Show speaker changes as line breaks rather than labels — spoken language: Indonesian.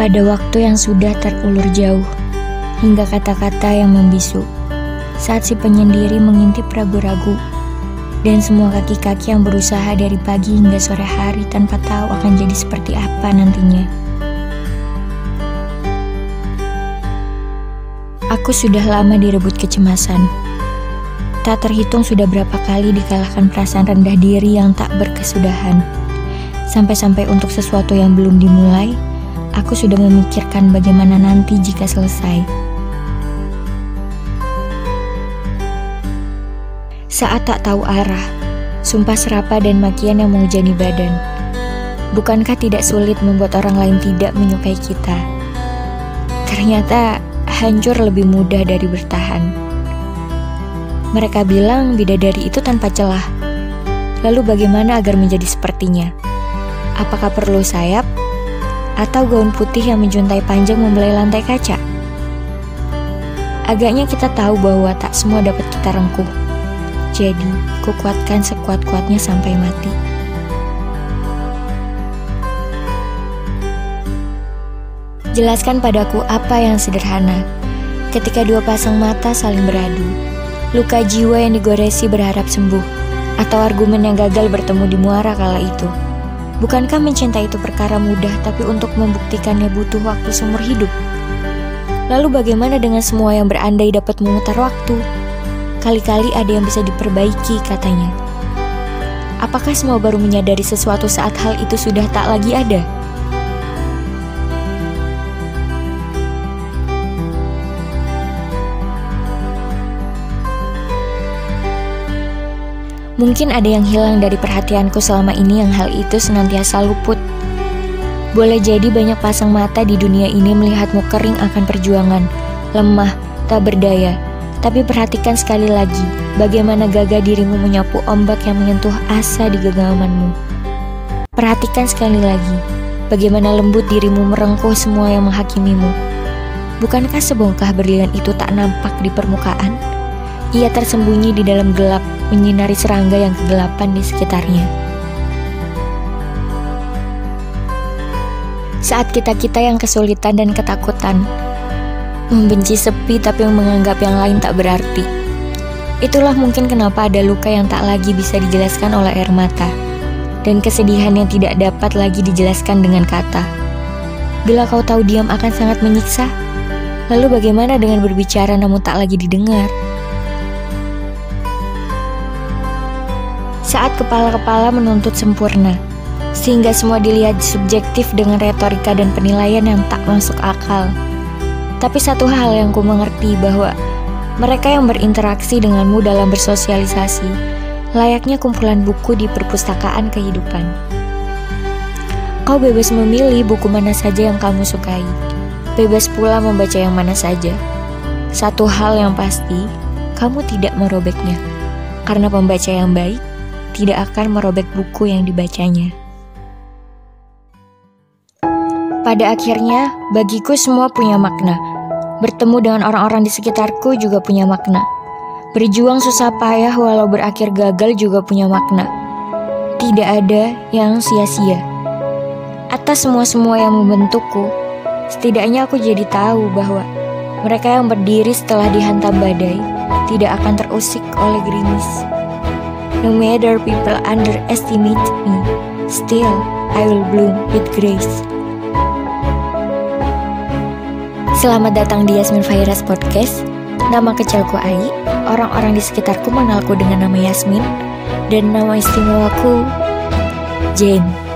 pada waktu yang sudah terulur jauh, hingga kata-kata yang membisu, saat si penyendiri mengintip ragu-ragu, dan semua kaki-kaki yang berusaha dari pagi hingga sore hari tanpa tahu akan jadi seperti apa nantinya. Aku sudah lama direbut kecemasan. Tak terhitung sudah berapa kali dikalahkan perasaan rendah diri yang tak berkesudahan. Sampai-sampai untuk sesuatu yang belum dimulai, aku sudah memikirkan bagaimana nanti jika selesai. Saat tak tahu arah, sumpah serapa dan makian yang menghujani badan. Bukankah tidak sulit membuat orang lain tidak menyukai kita? Ternyata hancur lebih mudah dari bertahan. Mereka bilang bidadari itu tanpa celah. Lalu bagaimana agar menjadi sepertinya? Apakah perlu sayap? Atau gaun putih yang menjuntai panjang membelai lantai kaca? Agaknya kita tahu bahwa tak semua dapat kita rengkuh. Jadi, kukuatkan sekuat-kuatnya sampai mati. Jelaskan padaku apa yang sederhana. Ketika dua pasang mata saling beradu, luka jiwa yang digoresi berharap sembuh, atau argumen yang gagal bertemu di muara kala itu. Bukankah mencintai itu perkara mudah, tapi untuk membuktikannya butuh waktu seumur hidup? Lalu bagaimana dengan semua yang berandai dapat memutar waktu? Kali-kali ada yang bisa diperbaiki, katanya. Apakah semua baru menyadari sesuatu saat hal itu sudah tak lagi ada? Mungkin ada yang hilang dari perhatianku selama ini yang hal itu senantiasa luput. Boleh jadi banyak pasang mata di dunia ini melihatmu kering akan perjuangan, lemah, tak berdaya, tapi perhatikan sekali lagi bagaimana gagah dirimu menyapu ombak yang menyentuh asa di genggamanmu. Perhatikan sekali lagi bagaimana lembut dirimu merengkuh semua yang menghakimimu. Bukankah sebongkah berlian itu tak nampak di permukaan? Ia tersembunyi di dalam gelap, menyinari serangga yang kegelapan di sekitarnya. Saat kita-kita yang kesulitan dan ketakutan membenci sepi tapi menganggap yang lain tak berarti. Itulah mungkin kenapa ada luka yang tak lagi bisa dijelaskan oleh air mata, dan kesedihan yang tidak dapat lagi dijelaskan dengan kata. Bila kau tahu diam akan sangat menyiksa, lalu bagaimana dengan berbicara namun tak lagi didengar? Saat kepala-kepala menuntut sempurna, sehingga semua dilihat subjektif dengan retorika dan penilaian yang tak masuk akal. Tapi satu hal yang ku mengerti bahwa mereka yang berinteraksi denganmu dalam bersosialisasi layaknya kumpulan buku di perpustakaan kehidupan. Kau bebas memilih buku mana saja yang kamu sukai. Bebas pula membaca yang mana saja. Satu hal yang pasti, kamu tidak merobeknya. Karena pembaca yang baik tidak akan merobek buku yang dibacanya. Pada akhirnya, bagiku semua punya makna. Bertemu dengan orang-orang di sekitarku juga punya makna. Berjuang susah payah walau berakhir gagal juga punya makna. Tidak ada yang sia-sia. Atas semua-semua yang membentukku, setidaknya aku jadi tahu bahwa mereka yang berdiri setelah dihantam badai tidak akan terusik oleh gerimis. No matter people underestimate me, still I will bloom with grace. Selamat datang di Yasmin Fairas Podcast. Nama kecilku Ai, orang-orang di sekitarku mengenalku dengan nama Yasmin, dan nama istimewaku Jane.